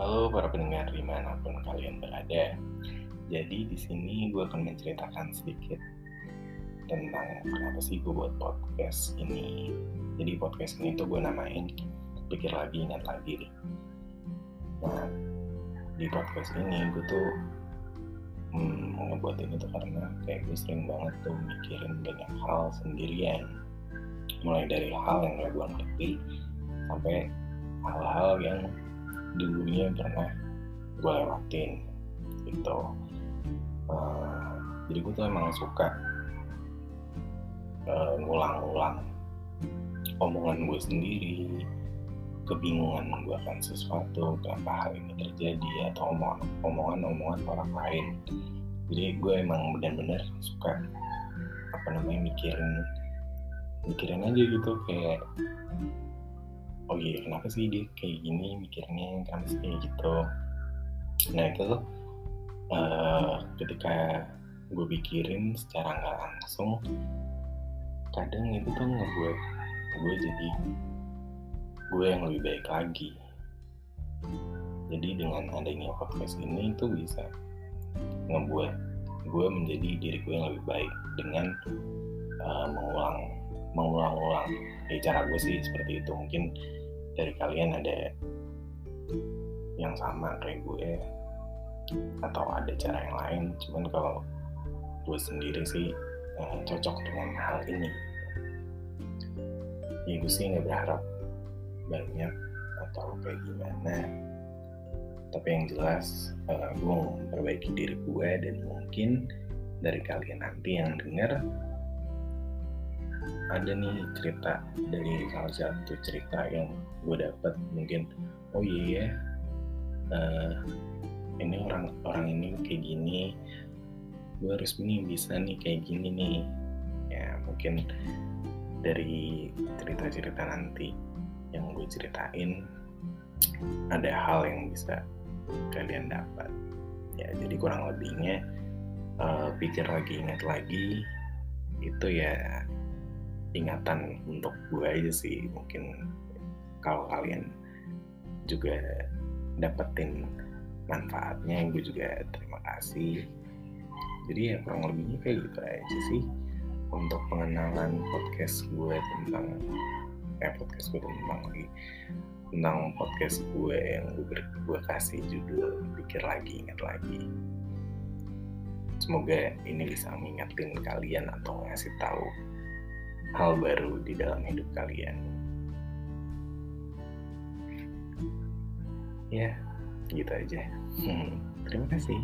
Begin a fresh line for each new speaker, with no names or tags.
Halo para pendengar di mana pun kalian berada. Jadi di sini gue akan menceritakan sedikit tentang kenapa sih gue buat podcast ini. Jadi podcast ini tuh gue namain pikir lagi ingat lagi nih. Nah di podcast ini gue tuh hmm, ngebuat ini tuh karena kayak gue sering banget tuh mikirin banyak hal sendirian. Mulai dari hal yang gak gue ngerti sampai hal-hal yang dulunya pernah gue lewatin gitu. Uh, jadi gue tuh emang suka uh, ngulang-ngulang omongan gue sendiri kebingungan gue akan sesuatu kenapa hal ini terjadi atau omongan-omongan orang lain. Jadi gue emang benar-benar suka apa namanya mikirin mikirin aja gitu kayak oh iya kenapa sih dia kayak gini mikirnya kenapa sih kayak gitu? Nah itu tuh uh, ketika gue pikirin secara nggak langsung kadang itu tuh ngebuat gue jadi gue yang lebih baik lagi. Jadi dengan adanya podcast ini itu bisa ngebuat gue menjadi diri gue yang lebih baik dengan uh, mengulang mengulang-ulang ya cara gue sih seperti itu. Mungkin dari kalian ada yang sama kayak gue atau ada cara yang lain. Cuman kalau gue sendiri sih eh, cocok dengan hal ini. Ya gue sih nggak berharap banyak atau kayak gimana. Tapi yang jelas uh, gue mau memperbaiki diri gue dan mungkin dari kalian nanti yang denger ada nih cerita dari salah satu cerita yang gue dapat mungkin oh iya uh, ini orang orang ini kayak gini gue harus nih bisa nih kayak gini nih. Ya mungkin dari cerita-cerita nanti yang gue ceritain ada hal yang bisa kalian dapat. Ya jadi kurang lebihnya uh, pikir lagi ingat lagi itu ya ingatan untuk gue aja sih. Mungkin kalau kalian juga dapetin manfaatnya gue juga terima kasih. Jadi ya kurang lebihnya kayak gitu aja sih. Untuk pengenalan podcast gue tentang eh podcast gue tentang lagi. Tentang podcast gue yang gue, gue kasih judul pikir lagi ingat lagi. Semoga ini bisa mengingatin kalian atau ngasih tahu hal baru di dalam hidup kalian. Ya, gitu aja. Hmm, terima kasih.